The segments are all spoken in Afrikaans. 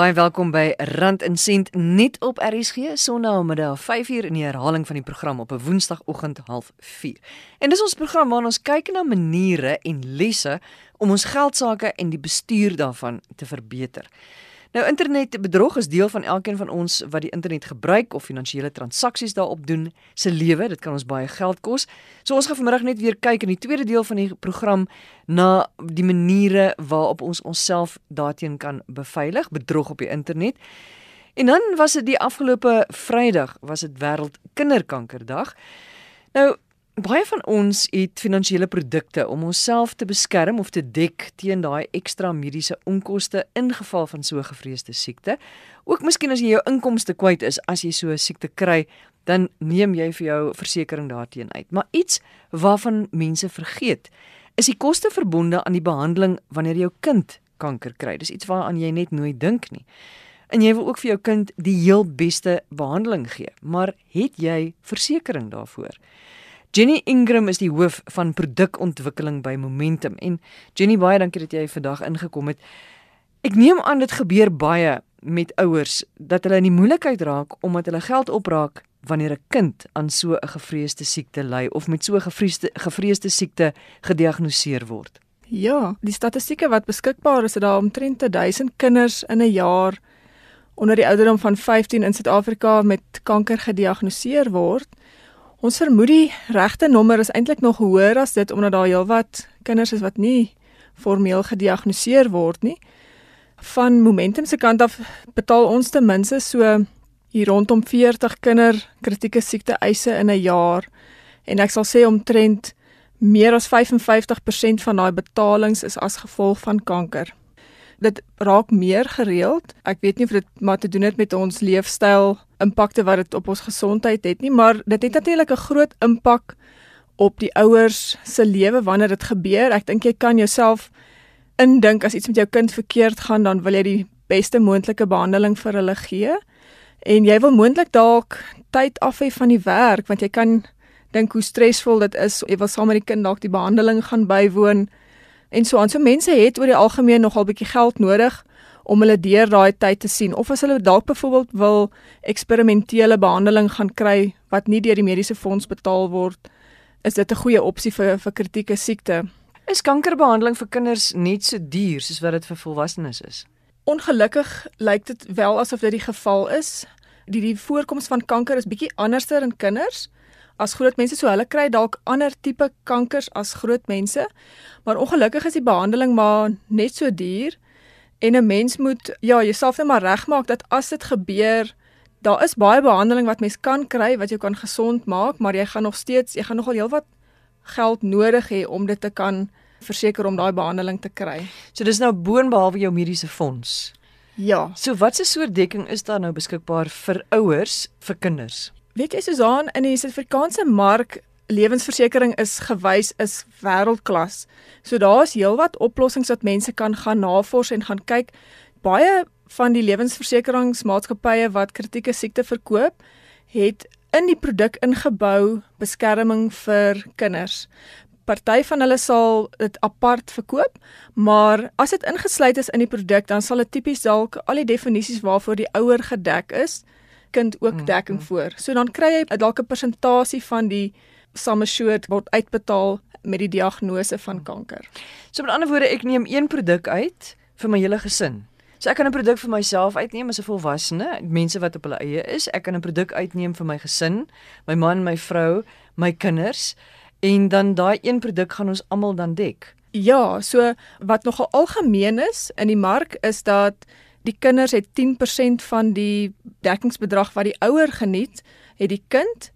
Baie welkom by Rand en Sent net op RSG Sondagmiddag 5uur in die herhaling van die program op 'n Woensdagoggend 04:30. En dis ons program waar ons kyk na maniere en lesse om ons geldsaake en die bestuur daarvan te verbeter. Nou internetbedrog is deel van elkeen van ons wat die internet gebruik of finansiële transaksies daarop doen se lewe. Dit kan ons baie geld kos. So ons gaan vanmiddag net weer kyk in die tweede deel van die program na die maniere waarop ons onsself daarteen kan beveilig, bedrog op die internet. En dan was dit die afgelope Vrydag, was dit wêreld kinderkankerdag. Nou Baie van ons het finansiële produkte om onsself te beskerm of te dek teen daai ekstra mediese onkoste in geval van so 'n gevreesde siekte. Ook miskien as jy jou inkomste kwyt is as jy so 'n siekte kry, dan neem jy vir jou versekerings daarteen uit. Maar iets waarvan mense vergeet, is die koste verbonde aan die behandeling wanneer jou kind kanker kry. Dis iets waaraan jy net nooit dink nie. En jy wil ook vir jou kind die heel beste behandeling gee, maar het jy versekerings daarvoor? Jenny Ingram is die hoof van produkontwikkeling by Momentum en Jenny baie dankie dat jy vandag ingekom het. Ek neem aan dit gebeur baie met ouers dat hulle in die moeilikheid raak omdat hulle geld opraak wanneer 'n kind aan so 'n gevreesde siekte ly of met so 'n gevreesde gevreesde siekte gediagnoseer word. Ja, die statistieke wat beskikbaar is, is daar omtrent 1000 kinders in 'n jaar onder die ouderdom van 15 in Suid-Afrika met kanker gediagnoseer word. Ons vermoed die regte nommer is eintlik nog hoër as dit omdat daar heelwat kinders is wat nie formeel gediagnoseer word nie. Van Momentum se kant af betaal ons ten minste so hier rondom 40 kinder kritieke siekte eise in 'n jaar en ek sal sê omtrent meer as 55% van daai betalings is as gevolg van kanker dit raak meer gereeld. Ek weet nie of dit maar te doen het met ons leefstyl impakte wat dit op ons gesondheid het nie, maar dit het natuurlik 'n groot impak op die ouers se lewe wanneer dit gebeur. Ek dink jy kan jouself indink as iets met jou kind verkeerd gaan, dan wil jy die beste moontlike behandeling vir hulle gee. En jy wil moontlik dalk tyd af hê van die werk want jy kan dink hoe stresvol dit is. Jy wil saam met die kind dalk die behandeling gaan bywoon en so aan. So mense het oor die algemeen nogal bietjie geld nodig om hulle deur daai tyd te sien of as hulle dalk byvoorbeeld wil eksperimentele behandeling gaan kry wat nie deur die mediese fonds betaal word, is dit 'n goeie opsie vir vir kritieke siekte. Is kankerbehandeling vir kinders net so duur soos wat dit vir volwassenes is? Ongelukkig lyk dit wel asof dit die geval is. Die die voorkoms van kanker is bietjie anderster in kinders as groot mense so hulle kry dalk ander tipe kankers as groot mense. Maar ongelukkig is die behandeling maar net so duur en 'n mens moet ja, jouself net maar regmaak dat as dit gebeur, daar is baie behandeling wat mens kan kry wat jou kan gesond maak, maar jy gaan nog steeds, jy gaan nogal heelwat geld nodig hê om dit te kan verseker om daai behandeling te kry. So dis nou boonbehalwe jou mediese fonds. Ja. So watse soort dekking is daar nou beskikbaar vir ouers vir kinders? Weet jy Susan, in die Suid-Afrikaanse mark lewensversekering is gewys is wêreldklas. So daar's heelwat oplossings wat mense kan gaan navors en gaan kyk. Baie van die lewensversekeringsmaatskappye wat kritieke siekte verkoop, het in die produk ingebou beskerming vir kinders. Party van hulle sal dit apart verkoop, maar as dit ingesluit is in die produk, dan sal dit tipies dalk al die definisies waarvoor die ouer gedek is kind ook mm, dekking mm. voor. So dan kry jy dalk 'n persentasie van die sum assured word uitbetaal met die diagnose van mm. kanker. So met ander woorde, ek neem een produk uit vir my hele gesin. So ek kan 'n produk vir myself uitneem as 'n volwassene, mense wat op hulle eie is. Ek kan 'n produk uitneem vir my gesin, my man, my vrou, my kinders en dan daai een produk gaan ons almal dan dek. Ja, so wat nogal algemeen is in die mark is dat die kinders het 10% van die dekkingsbedrag wat die ouer geniet, het die kind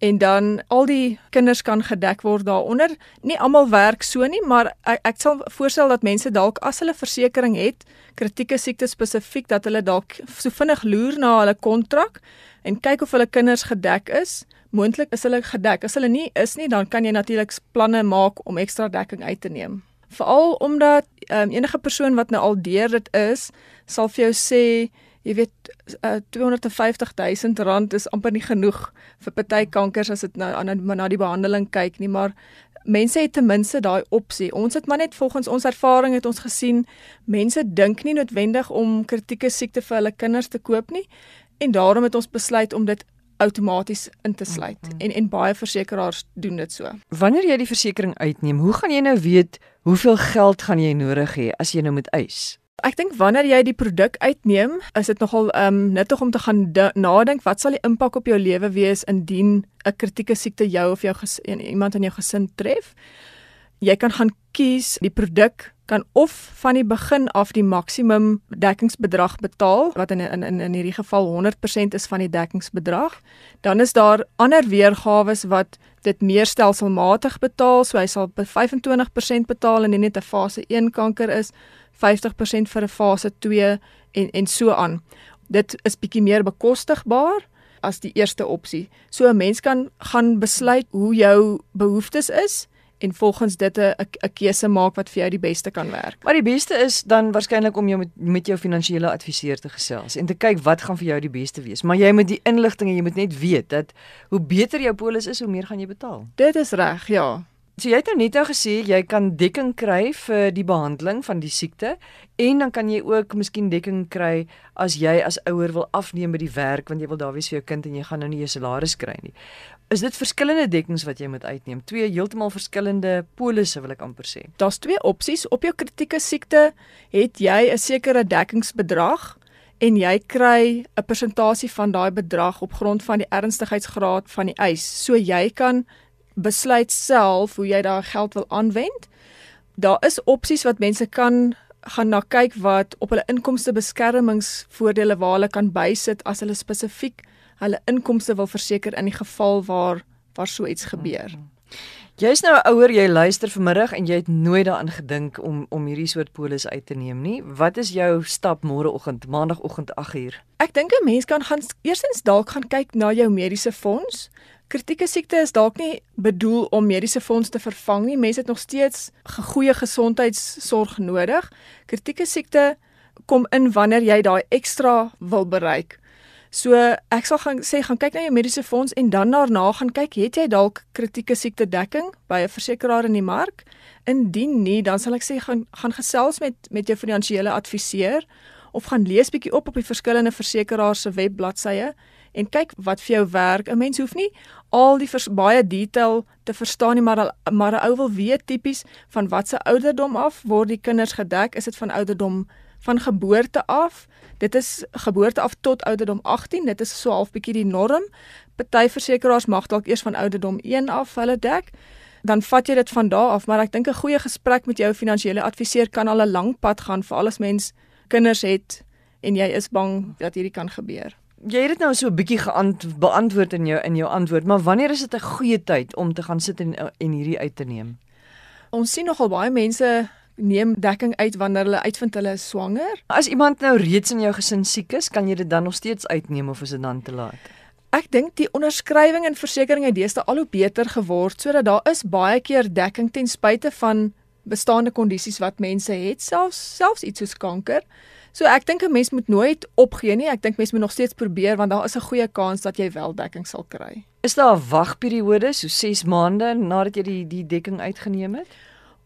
en dan al die kinders kan gedek word daaronder. Nie almal werk so nie, maar ek, ek sal voorstel dat mense dalk as hulle versekerings het, kritieke siekte spesifiek dat hulle dalk so vinnig loer na hulle kontrak en kyk of hulle kinders gedek is. Moontlik is hulle gedek. As hulle nie is nie, dan kan jy natuurlik planne maak om ekstra dekking uit te neem. Veral omdat um, enige persoon wat nou al deur dit is, sal vir jou sê, jy weet, uh, 250 000 rand is amper nie genoeg vir party kankers as dit nou aan na die behandeling kyk nie, maar mense het ten minste daai opsie. Ons het maar net volgens ons ervaring het ons gesien mense dink nie noodwendig om kritieke siekte vir hulle kinders te koop nie en daarom het ons besluit om dit outomaties in te sluit mm -hmm. en en baie versekerings doen dit so. Wanneer jy die versekerings uitneem, hoe gaan jy nou weet hoeveel geld gaan jy nodig hê as jy nou moet eis? Ek dink wanneer jy die produk uitneem, is dit nogal um, nuttig om te gaan nadink wat sal die impak op jou lewe wees indien 'n kritieke siekte jou of jou iemand in jou gesin tref. Jy kan gaan kies die produk kan of van die begin af die maksimum dekkingsbedrag betaal wat in in in in hierdie geval 100% is van die dekkingsbedrag. Dan is daar ander weergawe wat dit meer stelselmatig betaal, so hy sal 25% betaal indien dit 'n fase 1 kanker is 50% vir 'n fase 2 en en so aan. Dit is bietjie meer bekostigbaar as die eerste opsie. So 'n mens kan gaan besluit hoe jou behoeftes is en volgens dit 'n 'n keuse maak wat vir jou die beste kan werk. Maar die beste is dan waarskynlik om jou met met jou finansiële adviseur te gesels en te kyk wat gaan vir jou die beste wees. Maar jy moet die inligting en jy moet net weet dat hoe beter jou polis is, hoe meer gaan jy betaal. Dit is reg, ja. So jy het nou net nou gesê jy kan dekking kry vir die behandeling van die siekte en dan kan jy ook miskien dekking kry as jy as ouer wil afneem by die werk want jy wil daar wees vir jou kind en jy gaan nou nie jou salaris kry nie. Is dit verskillende dekkings wat jy moet uitneem? Twee heeltemal verskillende polisse wil ek amper sê. Daar's twee opsies. Op jou kritieke siekte het jy 'n sekere dekkingsbedrag en jy kry 'n persentasie van daai bedrag op grond van die ernstigheidsgraad van die eis. So jy kan besluit self hoe jy daai geld wil aanwend. Daar is opsies wat mense kan gaan na kyk wat op hulle inkomste beskermingsvoordele waar hulle kan bysit as hulle spesifiek hulle inkomste wil verseker in die geval waar waar so iets gebeur. Jy's nou 'n ouer, jy luister vanmiddag en jy het nooit daaraan gedink om om hierdie soort polis uit te neem nie. Wat is jou stap môreoggend, maandagooggend 8uur? Ek dink 'n mens kan gaan eerstens dalk gaan kyk na jou mediese fonds. Kritieke siekte is dalk nie bedoel om mediese fonds te vervang nie. Mense het nog steeds goeie gesondheidsorg nodig. Kritieke siekte kom in wanneer jy daai ekstra wil bereik. So ek sal gaan sê gaan kyk na jou mediese fonds en dan daarna gaan kyk het jy dalk kritieke siekte dekking by 'n versekeraar in die mark? Indien nie, dan sal ek sê gaan gaan gesels met met jou finansiële adviseur of gaan lees bietjie op op die verskillende versekeraars se webbladsye en kyk wat vir jou werk. 'n Mens hoef nie al die vers, baie detail te verstaan nie, maar maar 'n ou wil weet tipies van watse ouderdom af word die kinders gedek? Is dit van ouderdom van geboorte af? Dit is geboorte af tot ouderdom 18. Dit is so half bietjie die norm. Party versekerings mag dalk eers van ouderdom 1 af hulle dek. Dan vat jy dit van daar af, maar ek dink 'n goeie gesprek met jou finansiële adviseur kan al 'n lang pad gaan vir alles mens kinders het en jy is bang dat hierdie kan gebeur. Jy het dit nou so 'n bietjie beantwoord in jou in jou antwoord, maar wanneer is dit 'n goeie tyd om te gaan sit en en hierdie uit te neem? Ons sien nogal baie mense neem dekking uit wanneer hulle uitvind hulle is swanger. As iemand nou reeds in jou gesin siek is, kan jy dit dan nog steeds uitneem of is dit dan te laat? Ek dink die onderskrywing en versekerings het deesdae al hoe beter geword sodat daar is baie keer dekking ten spyte van bestaande kondisies wat mense het, selfs selfs iets soos kanker. So ek dink 'n mens moet nooit opgee nie. Ek dink mens moet nog steeds probeer want daar is 'n goeie kans dat jy wel dekking sal kry. Is daar 'n wagperiode so 6 maande nadat jy die die dekking uitgeneem het?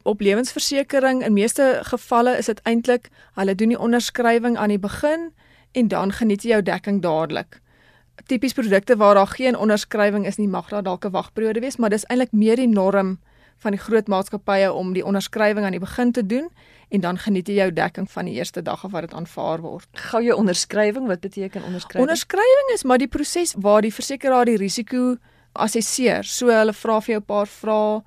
Op lewensversekering in meeste gevalle is dit eintlik hulle doen die onderskrywing aan die begin en dan geniet jy jou dekking dadelik. Tipies produkte waar daar geen onderskrywing is nie, mag daar dalk 'n wagperiode wees, maar dis eintlik meer die norm van die groot maatskappye om die onderskrywing aan die begin te doen en dan geniet jy jou dekking van die eerste dag af wat dit aanvaar word. Gou jou onderskrywing, wat beteken onderskrywing? Onderskrywing is maar die proses waar die versekeraar die risiko assesseer. So hulle vra vir jou 'n paar vrae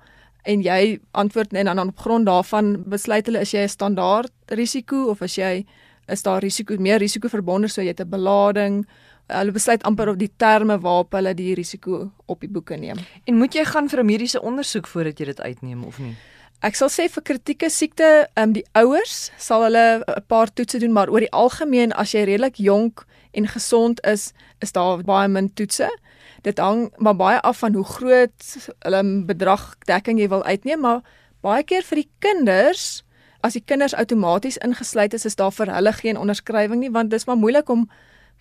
en jy antwoord en dan op grond daarvan besluit hulle is jy 'n standaard risiko of as jy is daar risiko meer risiko verbonde so jy het 'n belading hulle besluit amper op die terme waarop hulle die risiko op die boeke neem. En moet jy gaan vir 'n mediese ondersoek voordat jy dit uitneem of nie? Ek sal sê vir kritieke siekte, ehm um, die ouers sal hulle 'n paar toetse doen, maar oor die algemeen as jy redelik jonk en gesond is, is daar baie min toetse. Dit hang maar baie af van hoe groot hulle bedrag dekking jy wil uitneem, maar baie keer vir die kinders, as die kinders outomaties ingesluit is, is daar vir hulle geen onderskrywing nie, want dit is maar moeilik om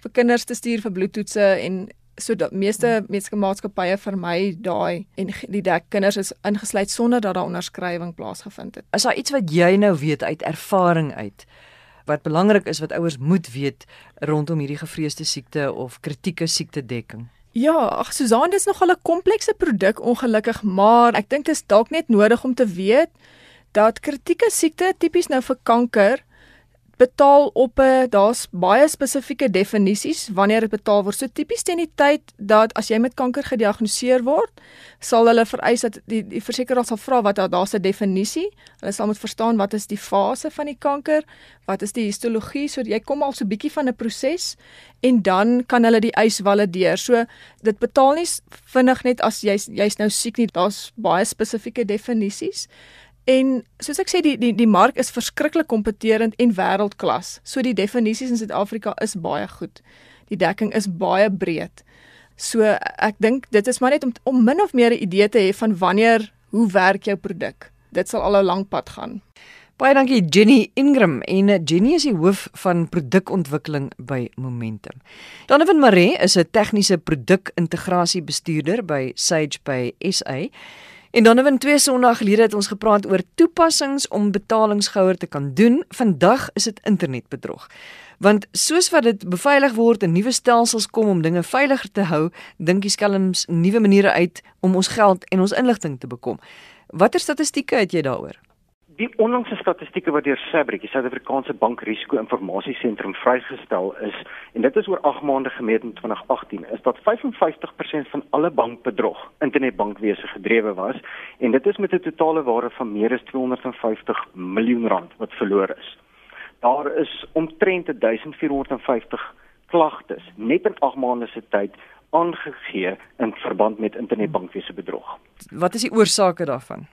vir kinders te stuur vir bloedtoetse en So die meeste maatskappye vermy daai en die dek kinders is ingesluit sonder dat daar onderskrywing plaasgevind het. Is daar iets wat jy nou weet uit ervaring uit wat belangrik is wat ouers moet weet rondom hierdie gevreesde siekte of kritieke siekte dekking? Ja, ag Susan, dis nog 'n komplekse produk ongelukkig, maar ek dink dit is dalk net nodig om te weet dat kritieke siekte tipies nou vir kanker betaal op 'n daar's baie spesifieke definisies wanneer dit betaal word. So tipies teen die tyd dat as jy met kanker gediagnoseer word, sal hulle vereis dat die die versekeraar sal vra wat daar's 'n definisie. Hulle sal moet verstaan wat is die fase van die kanker, wat is die histologie, so jy kom al so 'n bietjie van 'n proses en dan kan hulle die eis valideer. So dit betaal nie vinnig net as jy's jy's nou siek nie. Daar's baie spesifieke definisies. En soos ek sê die die die mark is verskriklik kompeterend en wêreldklas. So die definisies in Suid-Afrika is baie goed. Die dekking is baie breed. So ek dink dit is maar net om om min of meer 'n idee te hê van wanneer hoe werk jou produk. Dit sal al 'n lang pad gaan. Baie dankie Jenny Ingram en Jenny is die hoof van produkontwikkeling by Momentum. Donovan Maree is 'n tegniese produkintegrasie bestuurder by Sage by SA. En dan in twee Sondae gelede het ons gepraat oor toepassings om betalingsgouer te kan doen. Vandag is dit internetbedrog. Want soos wat dit beveilig word en nuwe stelsels kom om dinge veiliger te hou, dink die skelms nuwe maniere uit om ons geld en ons inligting te bekom. Watter statistieke het jy daaroor? Die onlangse statistieke wat deur SABRIC, die Suid-Afrikaanse Bank Risiko Informasiesentrum vrygestel is, en dit is oor 8 maande gemeet in 2018, is dat 55% van alle bankbedrog internetbankwese gedrewe was, en dit is met 'n totale waarde van meer as 250 miljoen rand wat verlore is. Daar is omtrent 1450 klagtes net in 8 maande se tyd aangegee in verband met internetbankwese bedrog. Wat is die oorsake daarvan?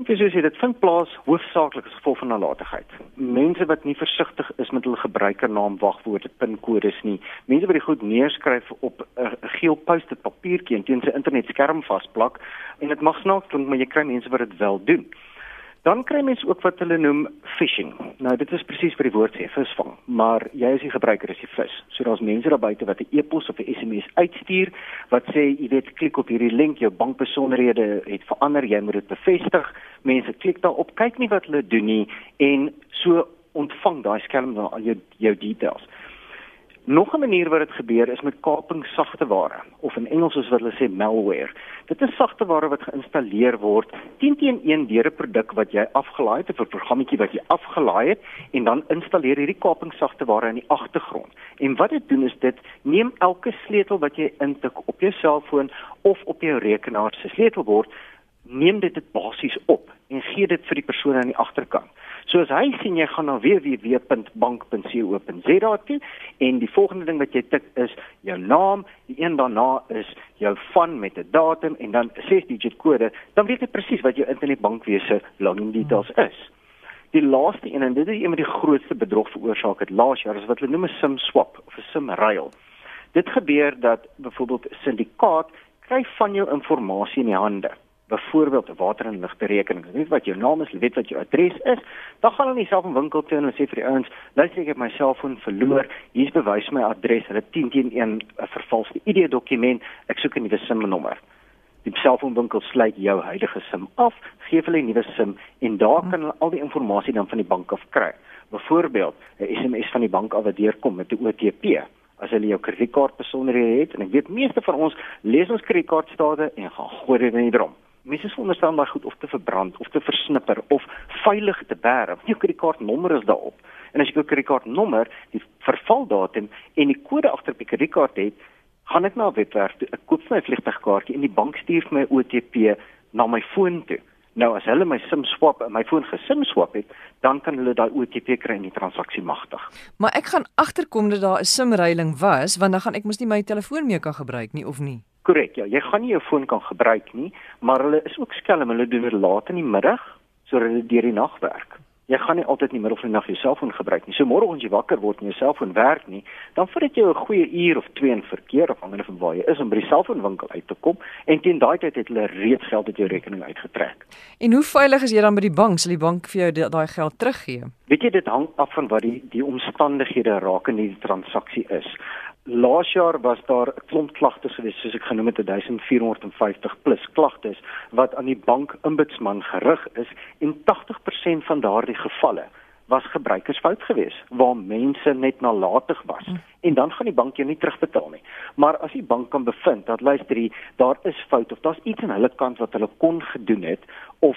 Ek sê dit vind plaas hoofsaaklik as gevolg van nalatigheid. Mense wat nie versigtig is met hul gebruikernaam, wagwoorde, pinkodes nie. Mense wat dit goed neerskryf op 'n geel post-it papiertjie en teen sy internetskerm vasplak en dit mag snaaks klink, maar jy kry mense wat dit wel doen. Dan kry mens ook wat hulle noem phishing. Nou dit is presies wat die woord sê, visvang, maar jy as die gebruiker is die vis. So daar's mense daar buite wat 'n e-pos of 'n SMS uitstuur wat sê jy weet klik op hierdie link, jou bankbesonderhede het verander, jy moet dit bevestig. Mense klik daarop, kyk nie wat hulle doen nie en so ontvang daai skelm dan al jou jou details. Nog 'n manier wat dit gebeur is met kaping sagteware of in Engels soos wat hulle sê malware. Dit is sagteware wat geïnstalleer word teen teen een deur 'n produk wat jy afgelaai het of 'n programmetjie wat jy afgelaai het en dan installeer hierdie kaping sagteware in die agtergrond. En wat dit doen is dit neem elke sleutel wat jy intik op jou selfoon of op jou rekenaar se sleutelbord, neem dit dit basies op en gee dit vir die persoon aan die agterkant. So as hy sien jy gaan na www.bank.co.za toe en die volgende ding wat jy tik is jou naam, die een daarna is jou van met 'n datum en dan 'n 6 digit kode, dan weet jy presies wat jou internetbankwese login details is. Die laaste een en dit is een van die grootste bedrog veroorsaak het laas jaar is wat hulle noem 'n sim swap of 'n sim ruil. Dit gebeur dat byvoorbeeld 'n syndikaat kry van jou inligting in die hande byvoorbeeld 'n water en ligte rekening. Jy weet wat jou naam is, jy weet wat jou adres is. Dan gaan hulle nie self in winkel toe en hulle sê vir die ouens, "Luister, ek het my selfoon verloor. Hier's bewys my adres." Hulle 10 teen 1 'n vervalste ID-dokument. Ek soek 'n nuwe SIM-nommer. Die selfoonwinkel sluit jou huidige SIM af, gee hulle 'n nuwe SIM en daar kan hulle al die inligting dan van die bank af kry. Byvoorbeeld, 'n SMS van die bank af wat deurkom met 'n OTP as hulle jou kredietkaart besonderhede het en ek weet meeste van ons lees ons kredietkaartstate en gaan gooi dit in die drom mense is veronderstel maar goed of te verbrand of te versnipper of veilig te bære. Jou kredietkaartnommer is daarop. En as jy jou kredietkaartnommer, die vervaldatum en die kode agter op die kredietkaart het, gaan ek na 'n webwerf toe, ek koop my vliegtuigkaartjie en die bank stuur my OTP na my foon toe. Nou as hulle my SIM swap en my foon gesim swap het, dan kan hulle daai OTP kry en die transaksie magtig. Maar ek gaan agterkom dat daar 'n SIM ruiling was, want dan gaan ek mos nie my telefoon meer kan gebruik nie of nie. Korrek, ja, jy gaan nie jou foon kan gebruik nie, maar hulle is ook skelm, hulle doen dit laat in die middag sodat hulle deur die nag werk. Jy gaan nie altyd in die middel van die nag jou selfoon gebruik nie. So môre as jy wakker word en jou selfoon werk nie, dan vat dit jou 'n goeie uur of 2 in verkeer afhangende van waar jy is om by die selfoonwinkel uit te kom en teen daai tyd het hulle reeds geld uit jou rekening uitgetrek. En hoe veilig is jy dan by die bank? Sal die bank vir jou daai geld teruggee? Weet jy dit hang af van wat die die omstandighede raak in die transaksie is Laas jaar was daar 'n klomp klagtes gewees, soos ek genoem het, 1450 plus klagtes wat aan die bankombudsman gerig is en 80% van daardie gevalle was gebruikersfout geweest waar mense net nalatig was mm. en dan gaan die bank jou nie terugbetaal nie. Maar as die bank kan bevind dat luister hier, daar is fout of daar's iets aan hulle kant wat hulle kon gedoen het of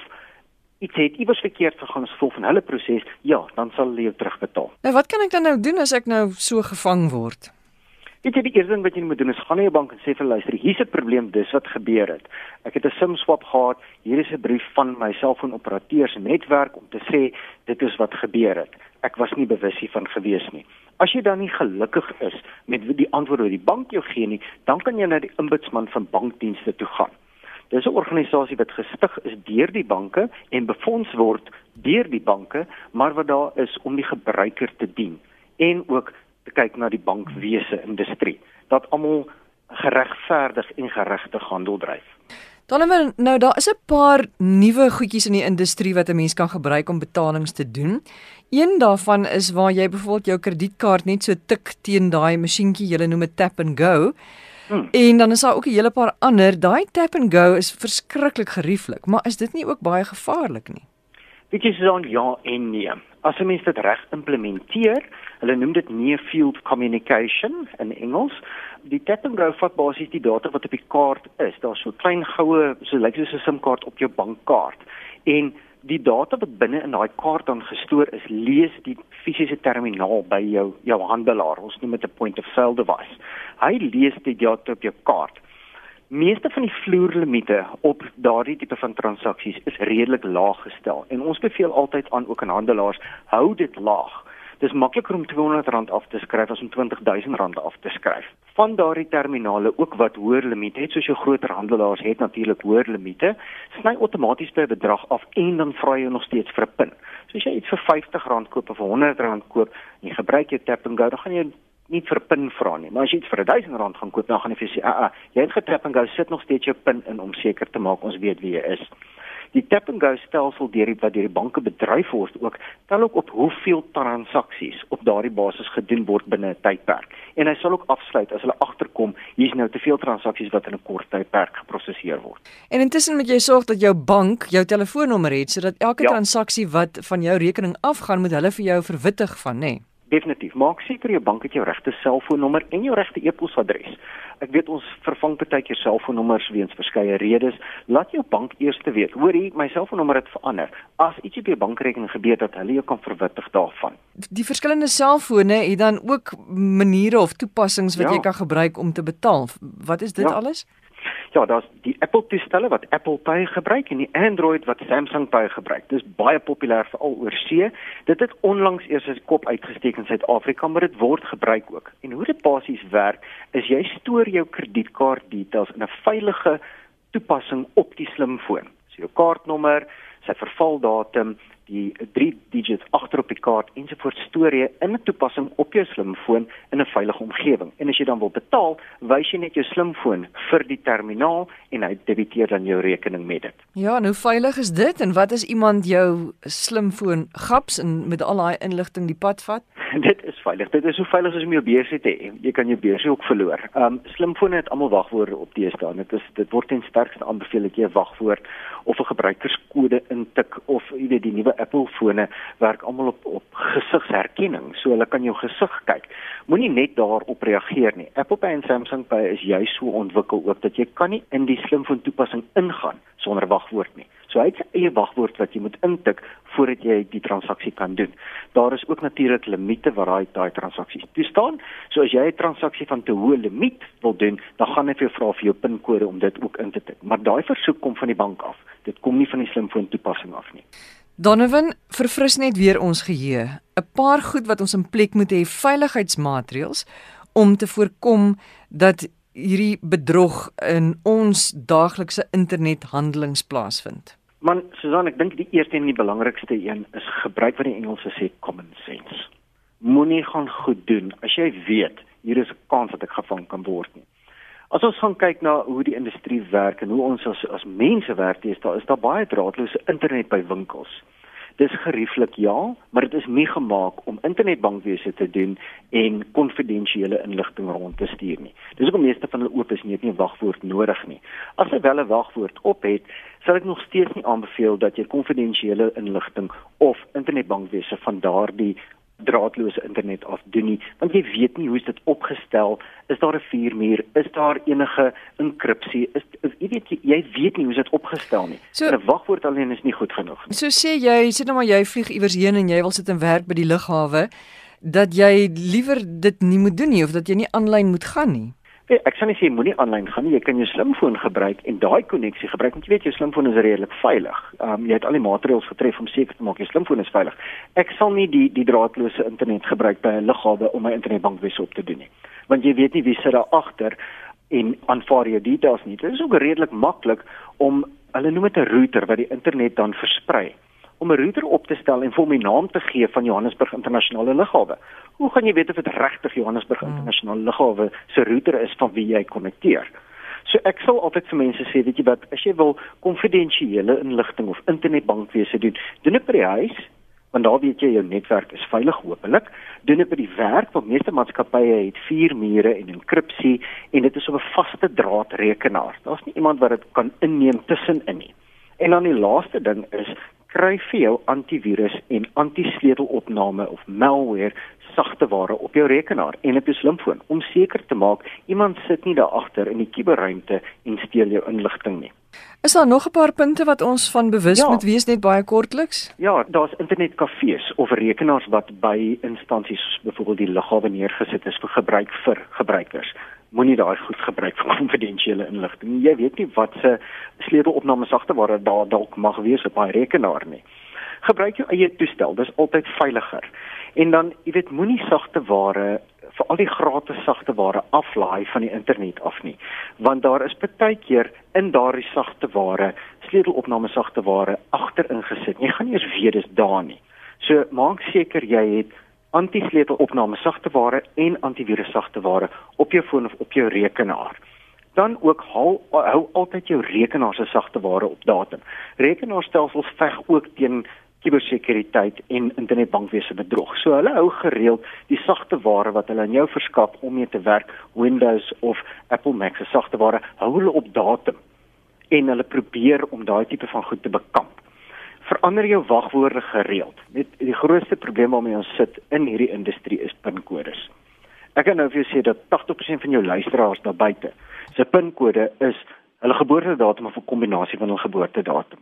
iets het iewers verkeerd gegaan as gevolg van hulle proses, ja, dan sal hulle jou terugbetaal. Nou wat kan ek dan nou doen as ek nou so gevang word? Weet jy die eerste ding wat jy moet doen is gaan na jou bank en sê vir luister, hier's 'n probleem, dis wat gebeur het. Ek het 'n SIM swap gehad. Hier is 'n brief van my selfoonoperateur se netwerk om te sê dit is wat gebeur het. Ek was nie bewus hiervan gewees nie. As jy dan nie gelukkig is met die antwoord wat die bank jou gee nie, dan kan jy na die ombudsman van bankdienste toe gaan. Dis 'n organisasie wat gestig is deur die banke en befonds word deur die banke, maar wat daar is om die gebruiker te dien en ook te kyk na die bankwese industrie dat almal geregverdig en geregtig handel dryf. Dan nou daar is 'n paar nuwe goedjies in die industrie wat 'n mens kan gebruik om betalings te doen. Een daarvan is waar jy byvoorbeeld jou kredietkaart net so tik teen daai masjienkie, jy noem dit tap and go. Hmm. En dan is daar ook 'n hele paar ander. Daai tap and go is verskriklik gerieflik, maar is dit nie ook baie gevaarlik nie? Weet jy so dan ja en nee. As 'n mens dit reg implementeer, hulle noem dit near field communication in Engels. Die tap and go vat basies die data wat op die kaart is. Daar's so klein goue, so lyk soos 'n SIM-kaart op jou bankkaart. En die data wat binne in daai kaart dan gestoor is, lees die fisiese terminaal by jou jou handelaar. Ons noem dit 'n point of sale device. Hy lees die data op jou kaart. Meeste van die vloerlimiete op daardie tipe van transaksies is redelik laag gestel en ons beveel altyd aan ook aan handelaars hou dit laag. Dis makliker om R200 af te skryf as om R20000 af te skryf. Van daardie terminale ook wat hoër limiete het, soos jou groter handelaars het natuurlik hoër limiete, sny outomaties by 'n bedrag af en dan vra jy nog steeds vir 'n PIN. So as jy iets vir R50 koop of R100 koop en jy gebruik jou tap and go, dan gaan jy nie vir pin vra nie. Maar as jy iets vir R1000 gaan koop, dan gaan jy vir sê, "Ag, ah, jy het getrap en gou sit nog steeds jou pin in om seker te maak ons weet wie jy is." Die tap and go stelsel deur die wat deur die banke bedryf word ook tel ook op hoeveel transaksies op daardie basis gedoen word binne 'n tydperk. En hy sal ook afsluit as hulle agterkom hier's nou te veel transaksies wat in 'n kort tydperk geprosesseer word. En intussen moet jy sorg dat jou bank jou telefoonnommer het sodat elke ja. transaksie wat van jou rekening afgaan moet hulle vir jou verwittig van, nê? Nee. Definitief. Maak seker jou bank het jou regte selfoonnommer en jou regte e-posadres. Ek weet ons vervang baie keer selfoonnommers weens verskeie redes. Laat jou bank eers te weet. Hoorie, my selfoonnommer het verander. As iets op jou bankrekening gebeur dat hulle jou kan verwittig daarvan. Die verskillende selfone het dan ook maniere of toepassings wat ja. jy kan gebruik om te betaal. Wat is dit ja. alles? ja, daar's die Apple toestelle wat Apple Pay gebruik en die Android wat Samsung Pay gebruik. Dis baie populêr veral oor see. Dit het onlangs eers sy kop uitgesteek in Suid-Afrika, maar dit word gebruik ook. En hoe dit basies werk, is jy stoor jou kredietkaart details in 'n veilige toepassing op die slimfoon. So jou kaartnommer, sy vervaldatum, die 3 digits agter op die kaart ensovoorts storie in 'n toepassing op jou slimfoon in 'n veilige omgewing. En as jy dan wil betaal, wys jy net jou slimfoon vir die terminaal en hy debiteer dan jou rekening met dit. Ja, nou veilig is dit en wat as iemand jou slimfoon gaps en met al daai inligting die pad vat? dit is veilig. Dit is so veilig as om jou beursie te hê. Jy kan jou beursie ook verloor. Um slimfone het almal wagwoorde op deesdae. Dit is dit word ten sterkste aanbeveel dat jy 'n wagwoord of 'n gebruikerskode intik of jy weet die nuwe Apple fone werk almal op op gesigsherkenning. So hulle kan jou gesig kyk. Moenie net daarop reageer nie. Apple Pay en Samsung Pay is juis so ontwikkel ook dat jy kan nie in die slimfoon toepassing ingaan sonder wagwoord nie. So hy het 'n eie wagwoord wat jy moet intik voordat jy die transaksie kan doen. Daar is ook natuurlik limite wat daai daai transaksies toestaan. So as jy 'n transaksie van te hoë limiet wil doen, dan gaan hy vir jou vra vir jou pinkode om dit ook in te tik. Maar daai versoek kom van die bank af. Dit kom nie van die slimfoon toepassing af nie. Donovan, verfris net weer ons geheue. 'n Paar goed wat ons in plek moet hê, veiligheidsmaatreëls om te voorkom dat hierdie bedrog in ons daaglikse internethandelings plaasvind. Man, Susan, ek dink die eerste en die belangrikste een is gebruik wat die Engelse sê common sense. Moenie gaan goed doen as jy weet hier is 'n kans dat ek gevang kan word nie. As ons gaan kyk na hoe die industrie werk en hoe ons as as mense werk, is daar is daar baie draadloose internet by winkels. Dis gerieflik ja, maar dit is nie gemaak om internetbankwese te doen en konfidensiële inligting rond te stuur nie. Dis hoekom meeste van hulle oop is nie, het nie 'n wagwoord nodig nie. As jy wel 'n wagwoord op het, sal ek nog steeds nie aanbeveel dat jy konfidensiële inligting of internetbankwese van daardie draadloose internet af doen nie want jy weet nie hoe dit opgestel is daar 'n vuurmuur is daar enige enkripsie is jy weet jy, jy weet nie hoe dit opgestel nie so, 'n wagwoord alleen is nie goed genoeg nie. so sê jy sê nou maar jy vlieg iewers heen en jy wil sit en werk by die lughawe dat jy liewer dit nie moet doen nie of dat jy nie aanlyn moet gaan nie ek sê jy moenie aanlyn gaan nie. Jy kan jou slimfoon gebruik en daai koneksie gebruik want jy weet jou slimfoon is redelik veilig. Ehm um, jy het al die maatreëls getref om seker te maak jou slimfoon is veilig. Ek sal nie die die draadloose internet gebruik by 'n lughawe om my internetbankwese op te doen nie. Want jy weet nie wie sit daar agter en aanvaar jou details nie. Dit is ook redelik maklik om hulle noem dit 'n router wat die internet dan versprei om 'n router op te stel en vir hom die naam te gee van Johannesburg Internasionale Lughawe. Hoe gaan jy weet of dit regtig Johannesburg hmm. Internasionale Lughawe se router is van wie jy konnekteer? So ek sal altyd vir mense sê, weet jy wat, as jy wil konfidensiële inligting of internetbankwese doen, doen dit by die huis want daar weet jy jou netwerk is veilig hopelik. Doen dit by die werk want meeste maatskappye het vier mure en enkripsie en dit is op 'n vaste draadrekenaar. Daar's nie iemand wat dit kan inneem tussenin nie. En dan die laaste ding is kry vir jou antivirus en antisleutelopname of malware sagte ware op jou rekenaar en op jou slimfoon om seker te maak iemand sit nie daar agter in die kuberruimte en steel jou inligting nie. Is daar nog 'n paar punte wat ons van bewus ja. moet wees net baie kortliks? Ja, daar's internetkafees of rekenaars wat by instansies soos byvoorbeeld die lughawe neergesit is vir gebruik vir gebruikers moenie daai goed gebruik vir konfidensiële inligting. Jy weet nie wat se sleutelopname sagteware daar dalk mag wees op daai rekenaar nie. Gebruik jou eie toestel, dis altyd veiliger. En dan, jy weet, moenie sagteware vir al die gratis sagteware aflaai van die internet af nie, want daar is baie keer in daardie sagteware sleutelopname sagteware agter ingesit. Jy gaan nie eens weet dis daar nie. So maak seker jy het antisleutelopname sagteware en antivirus sagteware op jou foon of op jou rekenaar. Dan ook hou hou altyd jou rekenaar se sagteware op datum. Rekenaarstelsels veg ook teen kubersekuriteit en internetbankwese bedrog. So hulle hou gereeld die sagteware wat hulle aan jou verskaf om mee te werk, Windows of Apple Mac se sagteware, hou hulle op datum en hulle probeer om daai tipe van goed te bekamp verander jou wagwoorde gereeld. Net die grootste probleem waarmee ons sit in hierdie industrie is pinkodes. Ek kan nou vir jou sê dat 80% van jou luisteraars daar buite se pinkode is hulle geboortedatum of 'n kombinasie van hul geboortedatum.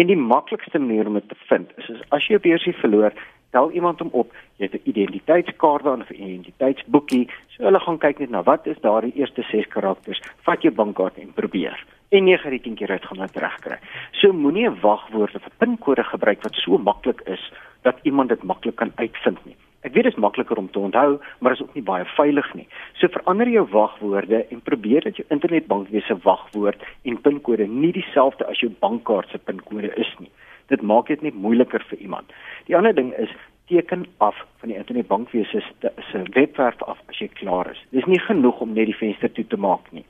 En die maklikste manier om dit te vind is, is as jy 'n beursie verloor, tel iemand hom op, jy het 'n identiteitskaart dan of 'n identiteitsboekie, so hulle gaan kyk net na wat is daardie eerste 6 karakters, vat jou bankkaart en probeer en 9 uit 10 keer gaan dit regkry. So moenie 'n wagwoord of 'n pinkode gebruik wat so maklik is dat iemand dit maklik kan uitvind nie. Ek weet dit is makliker om te onthou, maar is ook nie baie veilig nie. So verander jou wagwoorde en probeer dat jou internetbankwese wagwoord en pinkode nie dieselfde as jou bankkaart se pinkode is nie. Dit maak dit net moeiliker vir iemand. Die ander ding is teken af van die internetbankwese se webwerf af as jy klaar is. Dis nie genoeg om net die venster toe te maak nie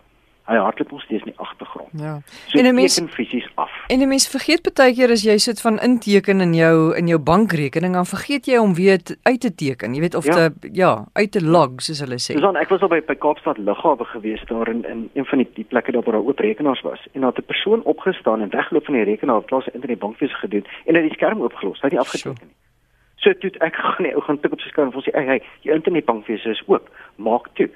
hy hardloop nog steeds in die agtergrond. Ja. So en 'n mens fisies af. En 'n mens vergeet baie keer as jy sit van inteken in jou in jou bankrekening, dan vergeet jy om weer uit te teken. Jy weet of ja. te ja, uit te log soos hulle sê. Dis dan ek was al by by Kaapstad Lughawe gewees daar in in een van die die plekke daar waar daar oop rekenaars was en daar het 'n persoon opgestaan en weggeloop van die rekenaar, plaas hy internetbankwese gedoen en hy het die skerm oopgelos, hy het nie afgeteken nie. So toe ek gaan nie, ou gaan tik op sy skerm en sê, "Ag, hey, jou internetbankwese is oop. Maak toe."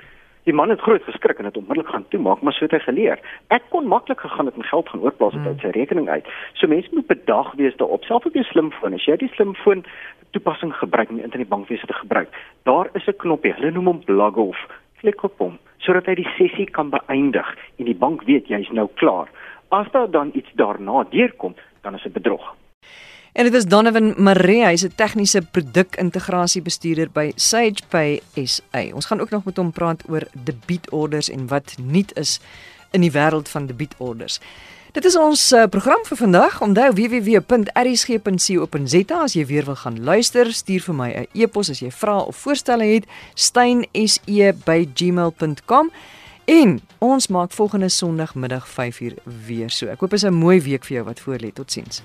Die man het groot geskrik en het onmiddellik gaan toemaak, maar so het hy geleer. Ek kon maklik gegaan het en geld gaan oorplaas op hmm. sy rekening uit. So mense moet bedag wees daarop, selfs op jou slimfoon. As jy die slimfoon toepassing gebruik om die internetbankwese te gebruik, daar is 'n knoppie, hulle noem hom log off. Klik op hom sodat hy die sessie kan beëindig en die bank weet jy's nou klaar. As daar dan iets daarna deurkom, dan is dit bedrog. En dit is Donovan Maree, hy's 'n tegniese produkintegrasiebestuurder by SagePay SA. Ons gaan ook nog met hom praat oor debietorders en wat nuut is in die wêreld van debietorders. Dit is ons uh, program vir vandag. Onthou www.rsg.co.za as jy weer wil gaan luister, stuur vir my 'n e-pos as jy vra of voorstelle het, stein@gmail.com. En ons maak volgende Sondagmiddag 5uur weer so. Ek hoop is 'n mooi week vir jou wat voorlê. Totsiens.